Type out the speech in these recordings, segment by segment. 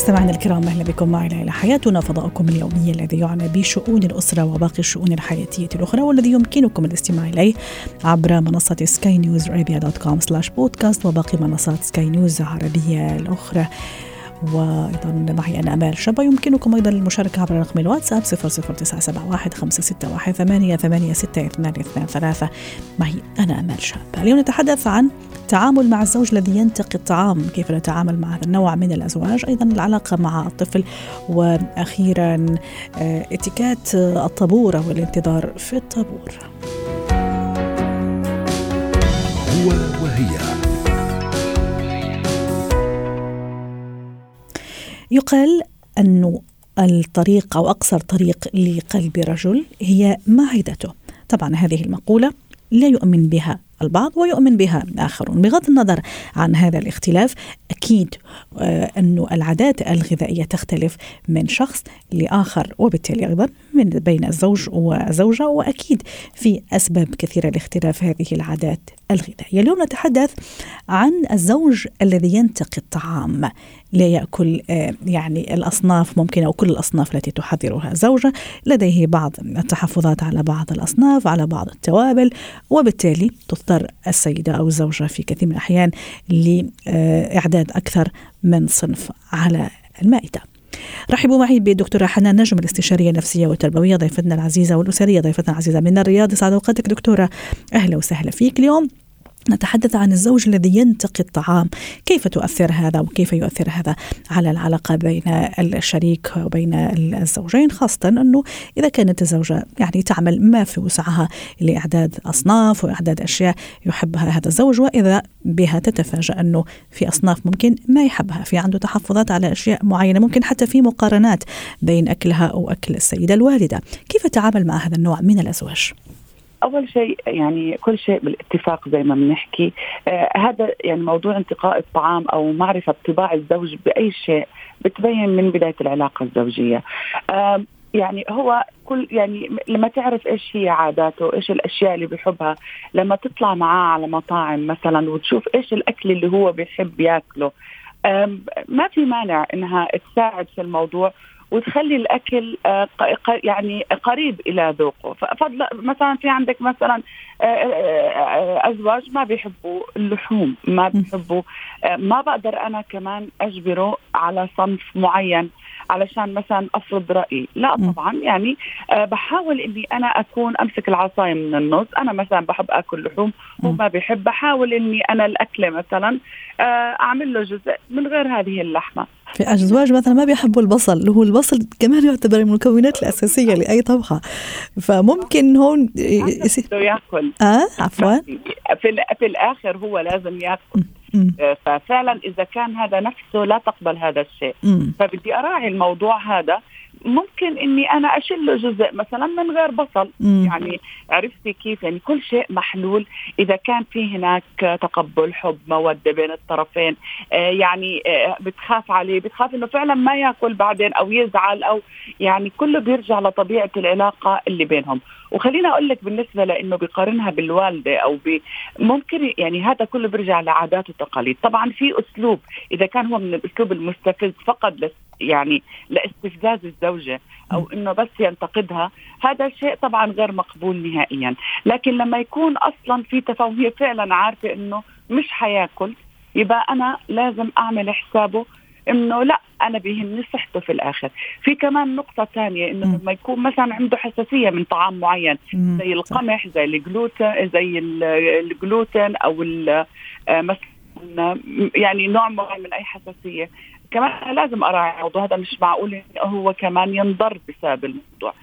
مستمعينا الكرام أهلا بكم معنا إلى حياتنا فضاؤكم اليومي الذي يعنى بشؤون الأسرة وباقي الشؤون الحياتية الأخرى والذي يمكنكم الاستماع إليه عبر منصة سكاي نيوز dot com slash podcast وباقي منصات سكاي نيوز العربية الأخرى. وأيضا معي أنا أمال شابه يمكنكم أيضا المشاركة عبر رقم الواتساب 00971 561 8 8 6 2 2 3 معي أنا أمال شابه اليوم نتحدث عن التعامل مع الزوج الذي ينتقي الطعام. كيف نتعامل مع هذا النوع من الأزواج؟ أيضا العلاقة مع الطفل وأخيرا آه، إتيكيت الطابور أو الانتظار في الطابور. هو وهي. يقال أنه الطريق أو أقصر طريق لقلب رجل هي معدته. طبعا هذه المقولة لا يؤمن بها البعض ويؤمن بها. آخرون بغض النظر عن هذا الاختلاف أكيد آه أن العادات الغذائية تختلف من شخص لآخر وبالتالي أيضا من بين الزوج وزوجة وأكيد في أسباب كثيرة لاختلاف هذه العادات الغذائية. اليوم نتحدث عن الزوج الذي ينتقي الطعام. لا يأكل آه، يعني الأصناف ممكن أو كل الأصناف التي تحضرها زوجة لديه بعض التحفظات على بعض الأصناف على بعض التوابل وبالتالي تضطر السيدة أو الزوجة في كثير من الأحيان لإعداد أكثر من صنف على المائدة. رحبوا معي بالدكتورة حنان نجم الاستشارية النفسية والتربوية ضيفتنا العزيزة والأسرية ضيفتنا العزيزة من الرياض. سعد أوقاتك دكتورة. أهلا وسهلا فيك اليوم. نتحدث عن الزوج الذي ينتقي الطعام. كيف تؤثر هذا وكيف يؤثر هذا على العلاقة بين الشريك وبين الزوجين؟ خاصة أنه إذا كانت الزوجة يعني تعمل ما في وسعها لإعداد أصناف وإعداد أشياء يحبها هذا الزوج وإذا بها تتفاجأ أنه في أصناف ممكن ما يحبها في عنده تحفظات على أشياء معينة ممكن حتى في مقارنات بين أكلها أو أكل السيدة الوالدة. كيف تتعامل مع هذا النوع من الأزواج؟ أول شيء يعني كل شيء بالاتفاق زي ما بنحكي. آه هذا يعني موضوع انتقاء الطعام أو معرفة طباع الزوج بأي شيء بتبين من بداية العلاقة الزوجية. آه يعني هو كل يعني لما تعرف إيش هي عاداته، إيش الأشياء اللي بيحبها، لما تطلع معاه على مطاعم مثلا وتشوف إيش الأكل اللي هو بيحب ياكله، ما في مانع إنها تساعد في الموضوع. وتخلي الأكل آه، يعني قريب إلى ذوقه. ففضل مثلا في عندك مثلا آه، آه، أزواج ما بيحبوا اللحوم ما بيحبوا ما بقدر أنا كمان أجبره على صنف معين. علشان مثلا أفرض رأيي. لا طبعا يعني أه بحاول إني أنا أكون أمسك العصاية من النص. أنا مثلا بحب آكل لحوم هو ما بيحب. بحاول إني أنا الأكلة مثلا أه أعمل له جزء من غير هذه اللحمة. في أزواج مثلا ما بيحبوا البصل. اللي هو البصل كمان يعتبر من المكونات الأساسية لأي طبخة. فممكن هون ياكل. آه عفوا. في, في الآخر هو لازم ياكل. آه، ففعلا إذا كان هذا نفسه لا تقبل هذا الشيء. فبدي أراعي الموضوع هذا. ممكن إني أنا اشيل له جزء مثلا من غير بصل مم. يعني عرفتي كيف؟ يعني كل شيء محلول. إذا كان في هناك تقبل حب مودة بين الطرفين آه يعني آه بتخاف عليه بتخاف إنه فعلا ما يأكل بعدين أو يزعل أو يعني كله بيرجع لطبيعة العلاقة اللي بينهم. وخلينا أقول لك بالنسبة لإنه بيقارنها بالوالدة أو ب ممكن يعني هذا كله بيرجع لعادات وتقاليد. طبعا في أسلوب إذا كان هو من الأسلوب المستفز فقط يعني لاستفزاز الزوجة أو إنه بس ينتقدها هذا شيء طبعا غير مقبول نهائيا. لكن لما يكون أصلا في تفاهم هي فعلا عارفة إنه مش حياكل يبقى أنا لازم أعمل حسابه إنه لا أنا بيهمني صحته في الآخر. في كمان نقطة ثانية إنه لما يكون مثلا عنده حساسية من طعام معين زي القمح زي الجلوتين زي الجلوتين أو آه، مثلا يعني نوع معين من أي حساسية. كمان لازم اراعي الموضوع هذا مش معقول هو كمان ينضر بسبب الموضوع.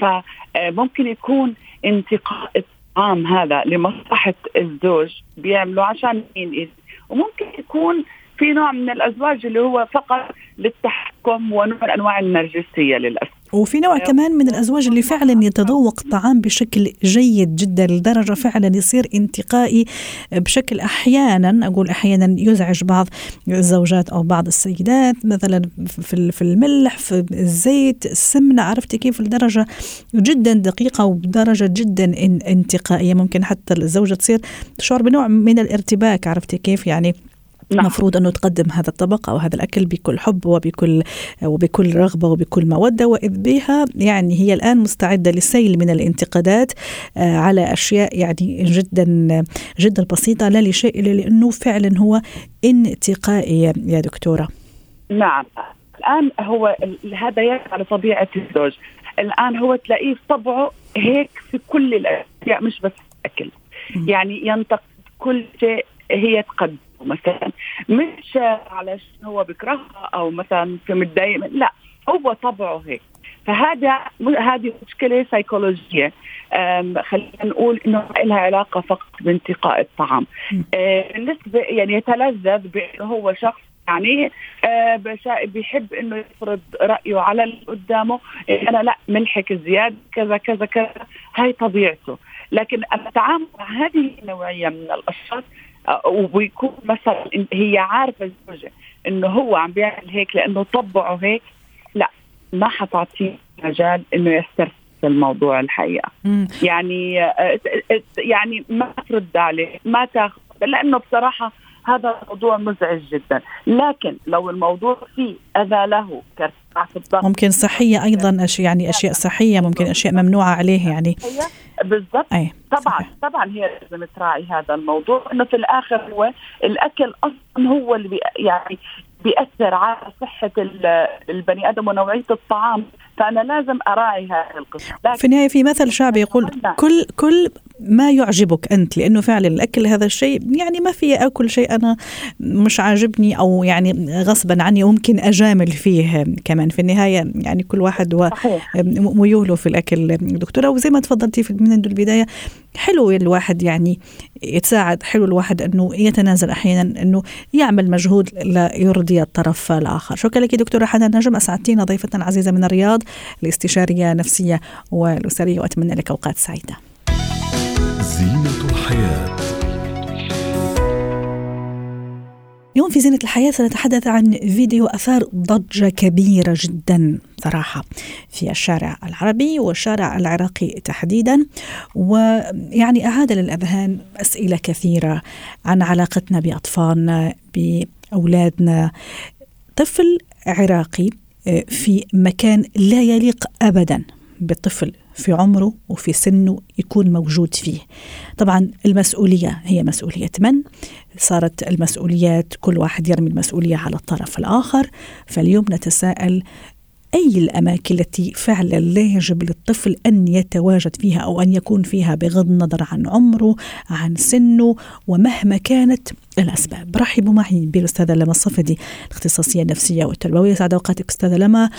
فممكن يكون انتقاء الطعام هذا لمصلحة الزوج بيعملوا عشان مين وممكن يكون في نوع من الأزواج اللي هو فقط للتحكم ونوع من أنواع النرجسية للأسف. وفي نوع كمان من الأزواج اللي فعلا يتذوق الطعام بشكل جيد جدا لدرجة فعلا يصير انتقائي بشكل أحيانا أقول أحيانا يزعج بعض الزوجات أو بعض السيدات مثلا في الملح في الزيت السمنة عرفتي كيف؟ لدرجة جدا دقيقة وبدرجه جدا انتقائية. ممكن حتى الزوجة تصير تشعر بنوع من الارتباك عرفتي كيف؟ يعني المفروض نعم. أنه تقدم هذا الطبق أو هذا الأكل بكل حب وبكل وبكل رغبة وبكل مودة وإذ بها يعني هي الآن مستعدة للسيل من الانتقادات آه، على أشياء يعني جدا جدا بسيطة لا لشيء الا لأنه فعلا هو انتقائي يا دكتورة. نعم. الآن هو هذا يرجع على طبيعة الزوج. الآن هو تلاقيه طبعه هيك في كل الأشياء مش بس الأكل. يعني ينتقد كل شيء هي تقدم. مثلا مش علشان هو بيكرهها أو مثلا في متضايق لا هو طبعه هيك. فهذا هذه مشكلة سيكولوجيه خلينا نقول إنه لها علاقة فقط بانتقاء الطعام. آه، بالنسبة يعني يتلذذ بأنه هو شخص يعني آه بيحب إنه يفرض رأيه على اللي قدامه. أنا لا ملحك زياده كذا كذا كذا. هاي طبيعته. لكن التعامل مع هذه النوعيه من الأشخاص ويكون مثلا هي عارفة الزوجة إنه هو عم بيعمل هيك لأنه طبعه هيك لا ما حتعطيه مجال إنه يسترسل الموضوع الحقيقة. مم. يعني يعني ما ترد عليه ما تاخذ لأنه بصراحة هذا موضوع مزعج جدا. لكن لو الموضوع فيه أذى له كارتفاع في الضغط ممكن صحية أيضا أشياء يعني أشياء صحية ممكن أشياء ممنوعة عليه يعني. بالضبط أي. طبعا صحيح. طبعا هي لازم تراعي هذا الموضوع إنه في الآخر هو الأكل أصلا هو اللي بي يعني بيأثر على صحة البني آدم ونوعية الطعام فأنا لازم أراعي هذه القصة. في النهاية في مثل شعبي يقول كل كل ما يعجبك أنت لأنه فعلا الأكل هذا الشيء يعني ما في اكل شيء أنا مش عاجبني أو يعني غصبا عني ممكن أجامل فيه كمان. في النهاية يعني كل واحد وميوله في الأكل دكتورة. وزي ما تفضلتي من البداية حلو الواحد يعني يتساعد حلو الواحد أنه يتنازل أحيانا أنه يعمل مجهود ليرضي الطرف الآخر. شكرا لك دكتورة حنان نجم أسعدتينا ضيفه عزيزه من الرياض. الاستشاريه النفسيه والاسريه واتمنى لك أوقات سعيدة. زينة الحياة. اليوم في زينة الحياة سنتحدث عن فيديو أثار ضجة كبيرة جدا صراحة في الشارع العربي والشارع العراقي تحديدا. ويعني أعاد للأذهان أسئلة كثيرة عن علاقتنا بأطفالنا بأولادنا. طفل عراقي في مكان لا يليق أبدا بالطفل في عمره وفي سنه يكون موجود فيه طبعا المسؤولية هي مسؤولية من؟ صارت المسؤوليات كل واحد يرمي المسؤولية على الطرف الآخر فاليوم نتساءل أي الأماكن التي فعلا لا يجب للطفل أن يتواجد فيها أو أن يكون فيها بغض النظر عن عمره عن سنه ومهما كانت الأسباب. رحبوا معي بالأستاذة لما الصفدي الاختصاصية النفسية والتربوية. سعد أوقاتك أستاذة لما.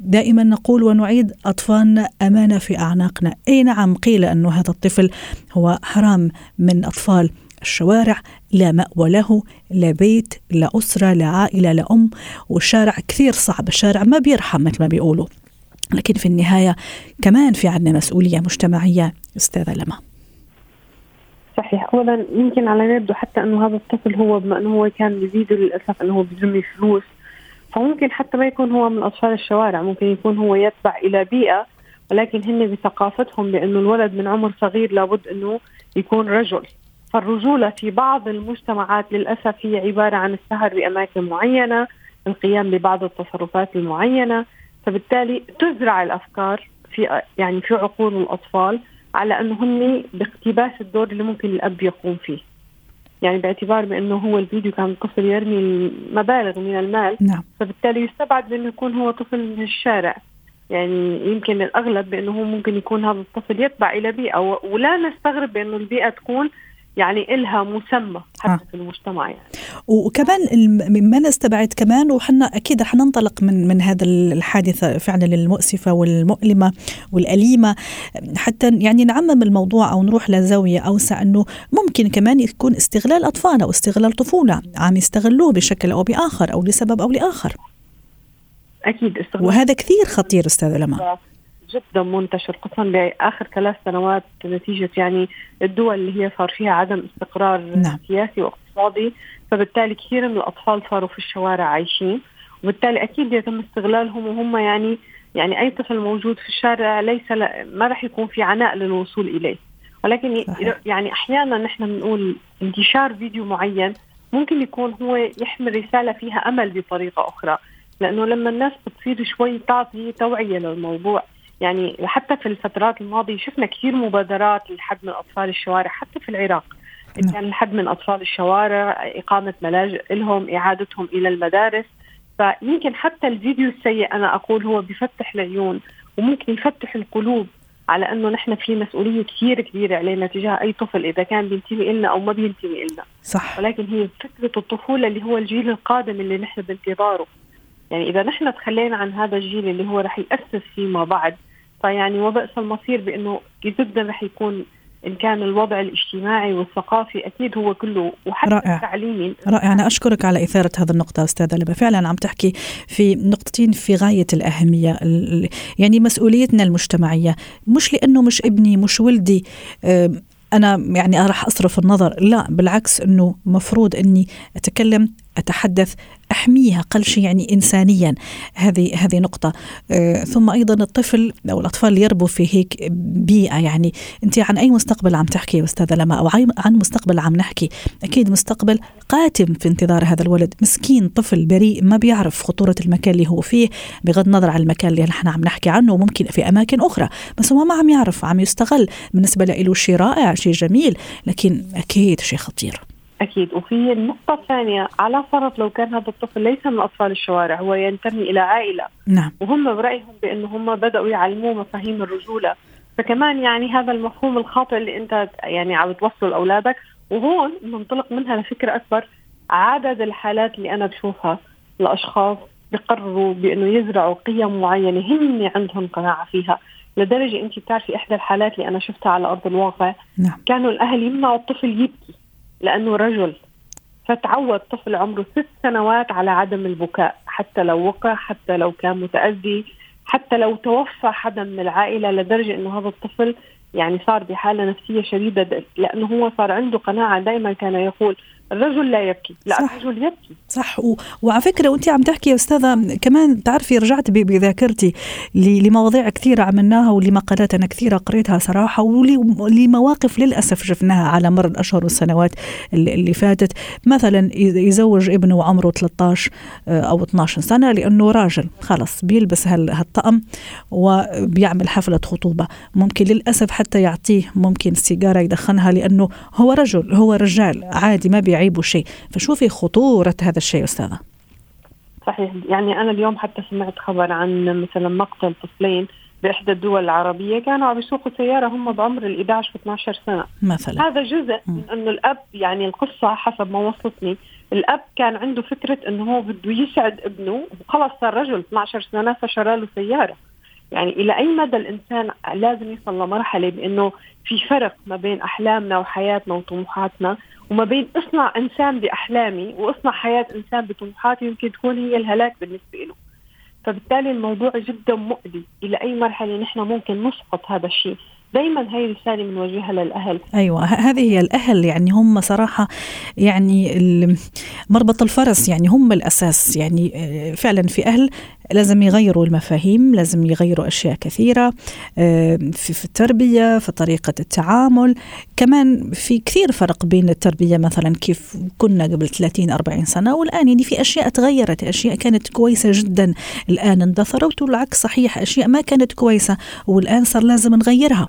دائما نقول ونعيد أطفالنا أمانة في أعناقنا. أي نعم قيل أنه هذا الطفل هو حرام من أطفال الشوارع لا مأوى له لا بيت لا أسرة لا عائلة لا أم. والشارع كثير صعب الشارع ما بيرحم مثل ما بيقولوا. لكن في النهاية كمان في عندنا مسؤولية مجتمعية أستاذة لما. صحيح. اولا يمكن على يبدو حتى أنه هذا الطفل هو بما أنه هو كان بزيده للأسف أنه هو بيرمي فلوس. فممكن حتى ما يكون هو من أطفال الشوارع ممكن يكون هو يتبع إلى بيئة ولكن هن بثقافتهم بأنه الولد من عمر صغير لابد أنه يكون رجل. فالرجولة في بعض المجتمعات للأسف هي عبارة عن السهر بأماكن معينة القيام ببعض التصرفات المعينة فبالتالي تزرع الأفكار في يعني في عقول الأطفال على أنه هن باقتباس الدور اللي ممكن الأب يقوم فيه يعني باعتبار بأنه هو الفيديو كان طفل يرمي مبالغ من المال نعم. فبالتالي يستبعد بأنه يكون هو طفل من الشارع يعني يمكن الأغلب بأنه هو ممكن يكون هذا الطفل يتبع إلى بيئة ولا نستغرب بأنه البيئة تكون يعني إلها مسمى حتى آه. في المجتمع يعني. وكمان ما نستبعد كمان؟ وحنا أكيد رح ننطلق من من هذا الحادثة فعلا المؤسفة والمؤلمة والأليمة. حتى يعني نعمم الموضوع أو نروح لزاوية أوسع أنه ممكن كمان يكون استغلال أطفال أو استغلال طفولة عم يستغلوه بشكل أو بآخر أو لسبب أو لآخر. أكيد استغلال. وهذا كثير خطير أستاذ لما جدا منتشر خصوصا بآخر ثلاث سنوات نتيجه يعني الدول اللي هي صار فيها عدم استقرار نعم. سياسي واقتصادي فبالتالي كثير من الأطفال صاروا في الشوارع عايشين وبالتالي أكيد يتم استغلالهم وهم يعني يعني أي طفل موجود في الشارع ليس ما راح يكون في عناء للوصول إليه ولكن صحيح. يعني أحيانا نحن بنقول انتشار فيديو معين ممكن يكون هو يحمل رسالة فيها أمل بطريقة أخرى لأنه لما الناس بتصير شوي تعطي توعية للموضوع يعني حتى في الفترات الماضية شفنا كثير مبادرات للحد من أطفال الشوارع حتى في العراق. نعم. كان الحد من أطفال الشوارع إقامة ملاجئ لهم إعادتهم إلى المدارس. فيمكن حتى الفيديو السيء أنا أقول هو بيفتح العيون وممكن يفتح القلوب على إنه نحن في مسؤولية كثير كبيرة علينا تجاه أي طفل إذا كان بينتمي لنا أو ما بينتمي لنا صح. ولكن هي فكرة الطفولة اللي هو الجيل القادم اللي نحن بانتظاره. يعني إذا نحن تخلينا عن هذا الجيل اللي هو رح يأسس فيما بعد فيعني وبئس المصير بأنه جدا رح يكون إن كان الوضع الاجتماعي والثقافي أكيد هو كله وحتى رائع. التعليمي. رائع. أنا أشكرك على إثارة هذه النقطة أستاذة لبا. فعلا عم تحكي في نقطتين في غاية الأهمية. يعني مسؤوليتنا المجتمعية مش لأنه مش ابني مش ولدي أنا يعني راح أصرف النظر. لا بالعكس إنه مفروض إني أتكلم أتحدث أحميها أقل شيء يعني انسانيا. هذه هذه نقطة. آه ثم أيضا الطفل أو الأطفال يربوا في هيك بيئة يعني. أنت عن أي مستقبل عم تحكي أستاذة لما؟ أو عن مستقبل عم نحكي. أكيد مستقبل قاتم في انتظار هذا الولد. مسكين طفل بريء ما بيعرف خطورة المكان اللي هو فيه بغض النظر عن المكان اللي نحن عم نحكي عنه وممكن في أماكن أخرى. بس هو ما عم يعرف عم يستغل. بالنسبة له شيء رائع شيء جميل. لكن أكيد شيء خطير. أكيد. وفي النقطة الثانية على فرض لو كان هذا الطفل ليس من أطفال الشوارع هو ينتمي إلى عائلة. نعم. وهم برأيهم بأنه هم بدأوا يعلموه مفاهيم الرجولة. فكمان يعني هذا المفهوم الخاطئ اللي أنت يعني عم توصله لاولادك وهون ننطلق منها لفكرة أكبر عدد الحالات اللي أنا بشوفها لاشخاص بقرروا بأنه يزرعوا قيم معينة هم عندهم قناعة فيها. لدرجة أنت بتعرفي إحدى الحالات اللي أنا شفتها على أرض الواقع نعم. كانوا الأهل يمنعوا الطفل يبكي. لأنه رجل. فتعود طفل عمره ست سنوات على عدم البكاء حتى لو وقع حتى لو كان متأذي حتى لو توفى حدا من العائلة لدرجة أنه هذا الطفل يعني صار بحالة نفسية شديدة لأنه هو صار عنده قناعة دائما كان يقول الرجل لا يبكي. لا صح. الرجل يبكي. صح. و... وعلى فكرة وانت عم تحكي يا أستاذة كمان تعرفي رجعت بذاكرتي لمواضيع كثيرة عملناها ولمقالات أنا كثيرة قريتها صراحة ولمواقف للأسف شفناها على مر الأشهر والسنوات اللي فاتت. مثلا يزوج ابنه عمره 13 آه، أو 12 سنة لأنه راجل. خلص بيلبس هالطقم وبيعمل حفلة خطوبة. ممكن للأسف حتى يعطيه ممكن سيجارة يدخنها لأنه هو رجل هو رجال عادي ما بيعيب يعيبوا شيء. فشوفي خطورة هذا الشيء أستاذة؟ صحيح. يعني أنا اليوم حتى سمعت خبر عن مثلا مقتل طفلين بإحدى الدول العربية كانوا عم يسوقوا سيارة هم بعمر ال 11 و 12 سنة. مثلا. هذا جزء من إنه الأب يعني القصة حسب ما وصلتني الأب كان عنده فكرة إنه هو بده يسعد ابنه وخلص صار رجل 12 سنة فشرى له سيارة. يعني إلى أي مدى الإنسان لازم يصل لمرحلة بإنه في فرق ما بين أحلامنا وحياتنا وطموحاتنا وما بين اصنع إنسان بأحلامي واصنع حياة إنسان بطموحاتي يمكن تكون هي الهلاك بالنسبة له فبالتالي الموضوع جدا مؤذي إلى أي مرحلة نحن ممكن نسقط هذا الشيء؟ دائما هي رسالة بنوجهها للأهل. أيوه هذه هي الأهل يعني هم صراحة يعني مربط الفرس يعني هم الأساس يعني آه، فعلا في أهل. لازم يغيروا المفاهيم لازم يغيروا أشياء كثيرة آه، في التربية في طريقة التعامل. كمان في كثير فرق بين التربية مثلا كيف كنا قبل 30 40 سنة والآن يعني في أشياء تغيرت أشياء كانت كويسة جدا. الآن اندثرت والعكس صحيح أشياء ما كانت كويسة والآن صار لازم نغيرها.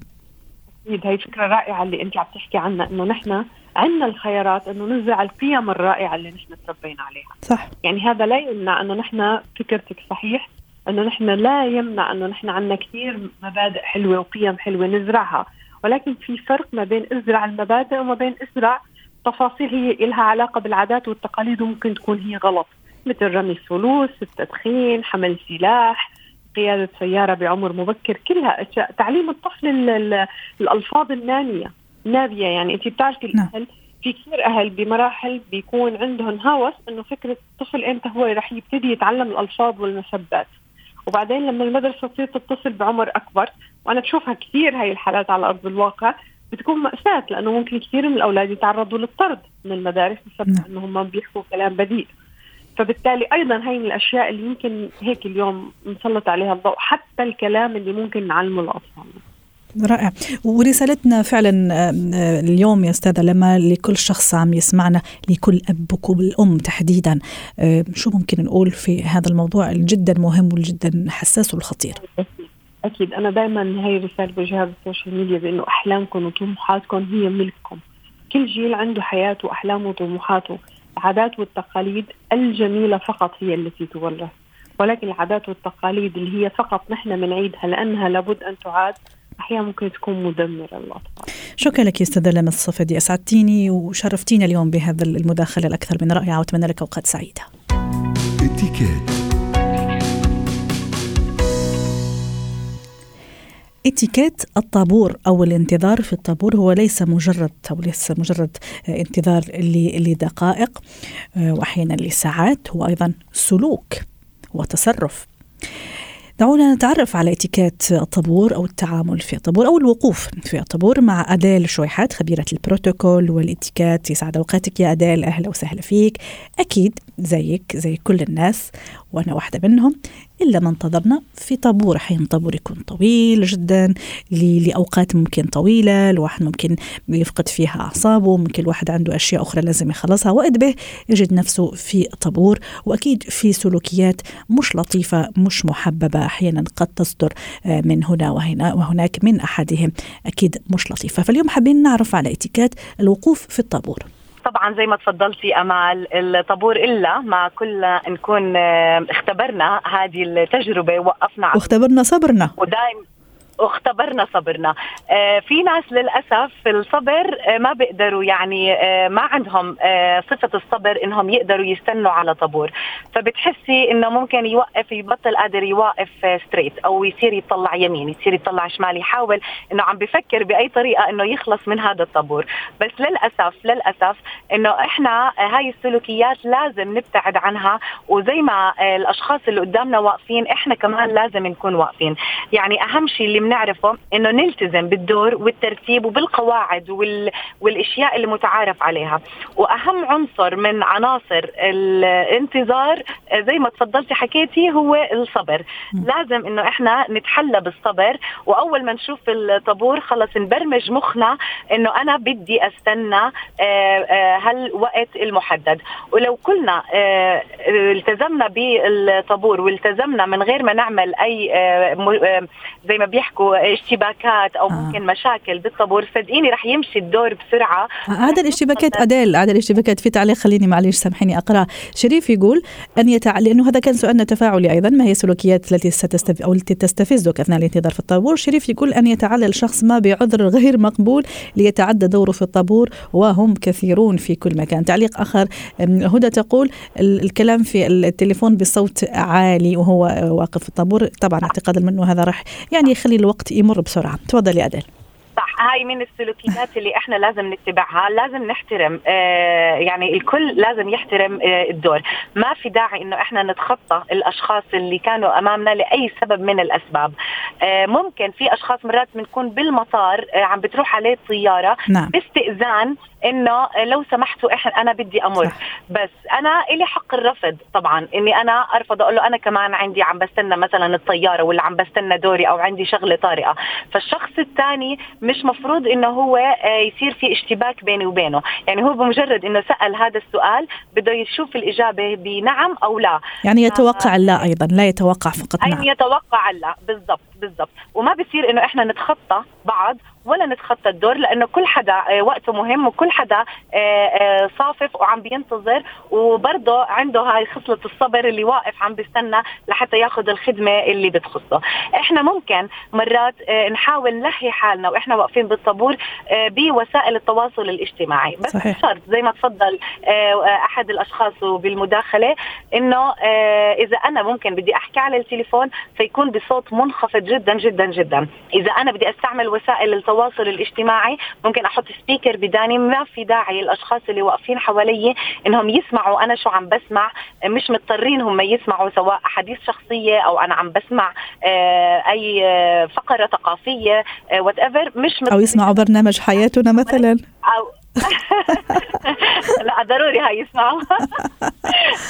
أكيد هي فكرة رائعة اللي أنت عم تحكي عنها إنه نحن عندنا الخيارات إنه نزرع القيم الرائعة اللي نحن تربينا عليها. صح. يعني هذا لا يمنع إنه نحن فكرتك صحيح إنه نحن لا يمنع إنه نحن عندنا كثير مبادئ حلوة وقيم حلوة نزرعها. ولكن في فرق ما بين إزرع المبادئ وما بين إزرع تفاصيل هي لها علاقة بالعادات والتقاليد وممكن تكون هي غلط. مثل رمي الفلوس التدخين حمل سلاح قيادة سيارة بعمر مبكر كلها أشياء. تعليم الطفل الألفاظ النامية نابية يعني أنت بتعرفي نعم. الأهل في كثير أهل بمراحل بيكون عندهم هوس إنه فكرة الطفل إمتى هو رح يبتدي يتعلم الألفاظ والمسبات وبعدين لما المدرسة تصير تتصل بعمر أكبر وأنا بشوفها كثير هاي الحالات على أرض الواقع بتكون مأساة لأنه ممكن كثير من الأولاد يتعرضوا للطرد من المدارس بسبب نعم. أنهم ما بيحكوا كلام بديء فبالتالي أيضا هي من الأشياء اللي يمكن هيك اليوم نسلط عليها الضوء حتى الكلام اللي ممكن نعلمه لاطفالنا رائع. ورسالتنا فعلا اليوم يا أستاذة لما لكل شخص عم يسمعنا لكل اب وكل أم تحديدا شو ممكن نقول في هذا الموضوع الجدا مهم والجدا حساس والخطير؟ أكيد. أنا دائما هي رساله بوجهها بالسوشيال ميديا بإنه أحلامكم وطموحاتكم هي ملككم. كل جيل عنده حياته وأحلامه وطموحاته. العادات والتقاليد الجميلة فقط هي التي تورث ولكن العادات والتقاليد اللي هي فقط نحن بنعيدها لأنها لابد أن تعاد أحيانا ممكن تكون مدمرة للاطفال. شكرا لك يا أستاذة لمس الصفدي أسعدتيني وشرفتينا اليوم بهذا المداخلة الأكثر من رائعة وأتمنى لك أوقات سعيدة. اتيكيت الطابور أو الانتظار في الطابور هو ليس مجرد أو ليس مجرد انتظار لدقائق آه، واحيانا لساعات هو أيضا سلوك وتصرف دعونا نتعرف على اتيكيت الطابور أو التعامل في الطابور أو الوقوف في الطابور مع أديل شويحات خبيرة البروتوكول والاتيكيت يسعد أوقاتك يا أديل. أهلا وسهلا فيك. أكيد زيك زي كل الناس وأنا واحدة منهم. إلا ما انتظرنا في طابور أحيانا طابور يكون طويل جدا لأوقات ممكن طويلة الواحد ممكن يفقد فيها أعصابه ممكن الواحد عنده أشياء أخرى لازم يخلصها وقت به يجد نفسه في طابور وأكيد في سلوكيات مش لطيفة مش محببة أحيانا قد تصدر آه، من هنا وهنا وهناك من أحدهم أكيد مش لطيفة. فاليوم حابين نعرف على اتيكات الوقوف في الطابور. طبعا زي ما تفضلتي أمال الطابور إلا ما كلنا نكون آه، اختبرنا هذه التجربة وقفنا واختبرنا صبرنا. ودائما واختبرنا صبرنا. آه في ناس للأسف الصبر آه ما بيقدروا يعني آه ما عندهم صفة الصبر إنهم يقدروا يستنوا على طابور. فبتحسي إنه ممكن يوقف يبطل قادر يوقف ستريت أو يصير يطلع يمين يصير يطلع شمال يحاول إنه عم بفكر بأي طريقة إنه يخلص من هذا الطابور. بس للأسف للأسف إنه إحنا هاي السلوكيات لازم نبتعد عنها. وزي ما الأشخاص اللي قدامنا واقفين إحنا كمان لازم نكون واقفين. يعني أهم شيء اللي بنعرفه إنه نلتزم بالدور والترتيب وبالقواعد وال... والأشياء اللي متعارف عليها. وأهم عنصر من عناصر الانتظار زي ما تفضلتي حكيتي هو الصبر. م. لازم إنه إحنا نتحلى بالصبر. وأول ما نشوف الطابور خلص نبرمج مخنا إنه أنا بدي أستنى آه، آه، هالوقت المحدد. ولو كلنا آه، التزمنا بالطابور والتزمنا من غير ما نعمل أي زي ما بيحكوا بيحكوا اشتباكات أو آه. ممكن مشاكل بالطابور صدقيني رح يمشي الدور بسرعة. آه هذا الاشتباكات أديل هذا الاشتباكات في تعليق خليني معلش سامحيني أقرأ. شريف يقول أن يتع... لأنه هذا كان سؤالنا تفاعلي أيضا ما هي السلوكيات التي ستستف... أو التي تستفزك أثناء الانتظار في الطابور؟ شريف يقول أن يتعلل شخص ما بعذر غير مقبول ليتعدى دوره في الطابور وهم كثيرون في كل مكان. تعليق آخر هدى تقول الكلام في التليفون بصوت عالي وهو واقف في الطابور طبعا اعتقادا منه هذا راح يعني يخلي الوقت يمر بسرعة. تفضلي أدل صح هاي من السلوكيات اللي إحنا لازم نتبعها لازم نحترم آه يعني الكل لازم يحترم آه الدور ما في داعي إنه إحنا نتخطى الأشخاص اللي كانوا أمامنا لأي سبب من الأسباب آه ممكن في أشخاص مرات بنكون بالمطار آه عم بتروح عليه الطيارة نعم. باستئذان إنه لو سمحتوا إحنا أنا بدي أمر صح. بس أنا إلي حق الرفض طبعا إني أنا أرفض أقول له أنا كمان عندي عم بستنى مثلا الطيارة ولا عم بستنى دوري أو عندي شغلة طارئة فالشخص الثاني مش مفروض إنه هو آه، يصير في اشتباك بيني وبينه. يعني هو بمجرد إنه سأل هذا السؤال بده يشوف الإجابة بنعم أو لا. يعني يتوقع اللا أيضا لا يتوقع فقط نعم. يتوقع اللا بالضبط بالضبط. وما بصير إنه إحنا نتخطى بعض ولا نتخطى الدور لأنه كل حدا آه، وقته مهم وكل حدا آه، آه، صافف وعم بينتظر وبرضه عنده هاي خصلة الصبر اللي واقف عم بيستنى لحتى ياخذ الخدمة اللي بتخصه. إحنا ممكن مرات نحاول نلهي حالنا وإحنا واقفين بالطابور بوسائل التواصل الاجتماعي. بس صحيح. شرط زي ما تفضل أحد الأشخاص بالمداخلة إنه إذا أنا ممكن بدي أحكي على التليفون فيكون بصوت منخفض جدا جدا جدا. إذا أنا بدي أستعمل وسائل التواصل التواصل الاجتماعي. ممكن أحط سبيكر بداني. ما في داعي الاشخاص اللي واقفين حوالي إنهم يسمعوا. أنا شو عم بسمع؟ مش مضطرين هم يسمعوا سواء أحاديث شخصية أو أنا عم بسمع آه، أي فقرة ثقافية whatever مش أو يسمعوا برنامج حياتنا مثلا. أو لا ضروري هاي يسمعوا.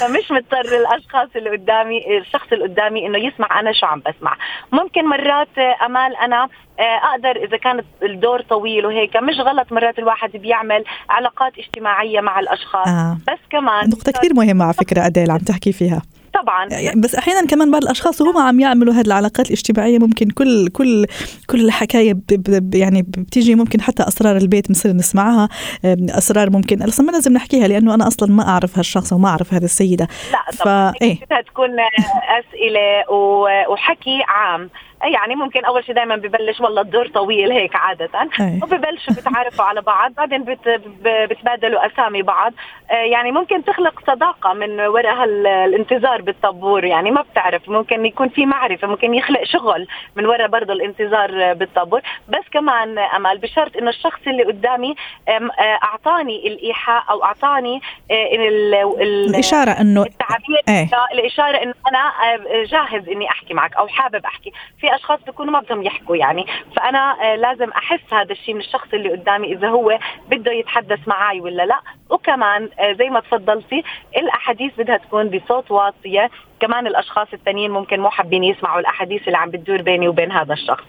فمش مضطر الأشخاص اللي قدامي الشخص اللي قدامي إنه يسمع أنا شو عم بسمع. ممكن مرات أمال أنا آه، أقدر إذا كان الدور طويل وهيك مش غلط مرات الواحد بيعمل علاقات اجتماعية مع الأشخاص. آه. بس كمان نقطة كثير مهمة على فكرة أديل عم تحكي فيها. طبعا. يعني بس أحيانا كمان بعض الأشخاص وهم عم يعملوا هذه العلاقات الاجتماعية ممكن كل كل كل الحكاية يعني بتيجي ممكن حتى أسرار البيت بنصير نسمعها أسرار ممكن أصلا ما لازم نحكيها لأنه أنا أصلا ما أعرف هالشخص وما أعرف هذه السيدة. لا طبعا. ف... إيه؟ تكون أسئلة وحكي عام. يعني ممكن أول شيء دائما ببلش والله الدور طويل هيك عادة. وببلشوا بتعرفوا على بعض بعدين بت بتبادلوا اسامي بعض. آه، يعني ممكن تخلق صداقة من وراء الانتظار بالطابور يعني ما بتعرف ممكن يكون في معرفة ممكن يخلق شغل من وراء برضه الانتظار بالطابور بس كمان أمل بشرط إنه الشخص اللي قدامي آه، أعطاني الإيحاء أو أعطاني آه، الإشارة إنه التعبير إيه؟ الإشارة إنه أنا جاهز إني أحكي معك أو حابب أحكي. في أشخاص بيكونوا ما بدهم يحكوا يعني. فأنا آه، لازم أحس هذا الشيء من الشخص اللي قدامي إذا هو بده يتحدث معي ولا لا. وكمان آه، زي ما تفضلتي الأحاديث بدها تكون بصوت واطية. كمان الأشخاص الثانيين ممكن مو حابين يسمعوا الأحاديث اللي عم بتدور بيني وبين هذا الشخص.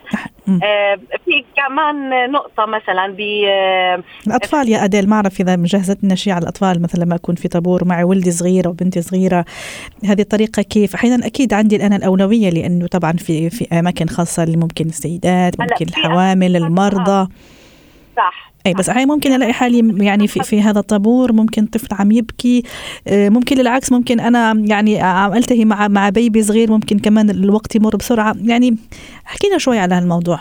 آه في كمان نقطة مثلا ب آه، الأطفال يا أديل ما أعرف إذا مجهزت لنا شيء على الأطفال مثلا لما اكون في طابور معي ولدي صغيره وبنتي صغيرة هذه الطريقة كيف؟ أحيانا أكيد عندي أنا الأولوية لأنه طبعا في في أماكن خاصة اللي ممكن السيدات ممكن الحوامل المرضى. صح. اي بس هاي ممكن ألاقي حالي يعني في في هذا الطابور ممكن طفل عم يبكي آه، ممكن للعكس ممكن أنا يعني عم ألتهي مع مع بيبي صغير ممكن كمان الوقت يمر بسرعة. يعني احكينا شوي على هالموضوع.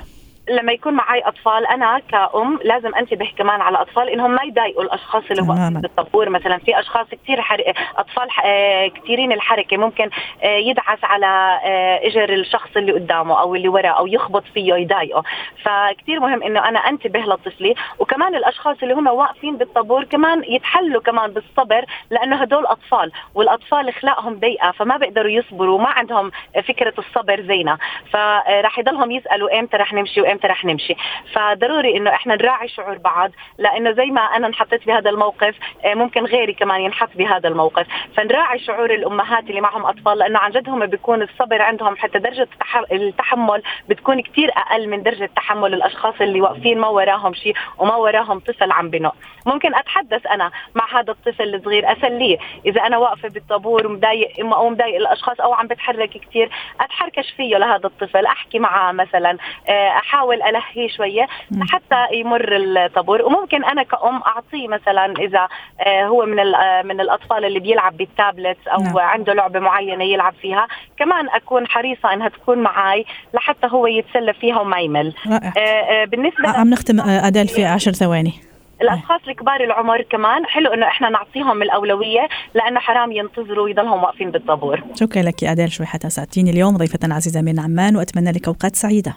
لما يكون معي أطفال أنا كأم لازم انتبه كمان على أطفال إنهم ما يضايقوا الأشخاص اللي واقفين في الطابور. مثلا في أشخاص كثير حر... أطفال آه، كثيرين الحركة ممكن آه، يدعس على آه، إجر الشخص اللي قدامه أو اللي وراه أو يخبط فيه يضايقه. فكثير مهم إنه أنا انتبه لطفلي وكمان الأشخاص اللي هم واقفين بالطابور كمان يتحلوا كمان بالصبر لأنه هدول أطفال والأطفال اخلاقهم ضيقة فما بيقدروا يصبروا وما عندهم فكرة الصبر زينا فراح يضلهم يسألوا إمتى رح نمشي وإمتى إمتى رح نمشي. فضروري إنه إحنا نراعي شعور بعض لإنه زي ما أنا انحطيت بهذا الموقف آه، ممكن غيري كمان ينحط بهذا الموقف. فنراعي شعور الأمهات اللي معهم أطفال لإنه عن جد هم بيكون الصبر عندهم حتى درجة التحمل بتكون كثير أقل من درجة تحمل الأشخاص اللي واقفين ما وراهم شيء وما وراهم طفل عم بنق ممكن أتحدث أنا مع هذا الطفل الصغير أسليه. إذا أنا واقفة بالطابور ومضايق أو مضايق الأشخاص أو عم بتحرك كثير أتحركش فيه لهذا الطفل. أحكي معه مثلا آه، احاول الهيه شوية لحتى يمر الطابور. وممكن أنا كأم أعطيه مثلا إذا آه، هو من آه، من الأطفال اللي بيلعب بالتابلت أو نعم. عنده لعبة معينة يلعب فيها. كمان أكون حريصة إنها تكون معي لحتى هو يتسلى فيها وما يمل. رائع. بالنسبة عم نختم أدال في عشر ثواني. الاشخاص الكبار العمر كمان حلو إنه إحنا نعطيهم الأولوية لأنه حرام ينتظروا ويضلهم واقفين بالطابور. شكرا لك يا اديل شوي حتى ساعتين اليوم. ضيفه عزيزه من عمان وأتمنى لك أوقات سعيدة.